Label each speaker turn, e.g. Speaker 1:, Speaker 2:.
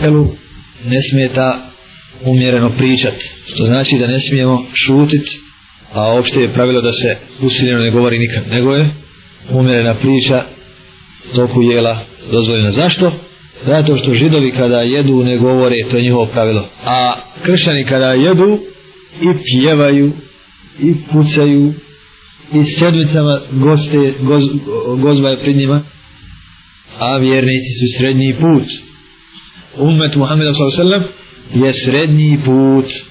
Speaker 1: selu ne smije ta umjereno pričati. Što znači da ne smijemo šutiti, a opšte je pravilo da se usiljeno ne govori nikad. Nego je umjerena priča toku jela dozvoljena. Zašto? Zato što židovi kada jedu ne govore, to je njihovo pravilo. A kršćani kada jedu i pjevaju, i pucaju, i sedmicama goste, goz, gozba pred njima, a vjernici su srednji put.
Speaker 2: umet Muhammeda s.a.v. je srednji put.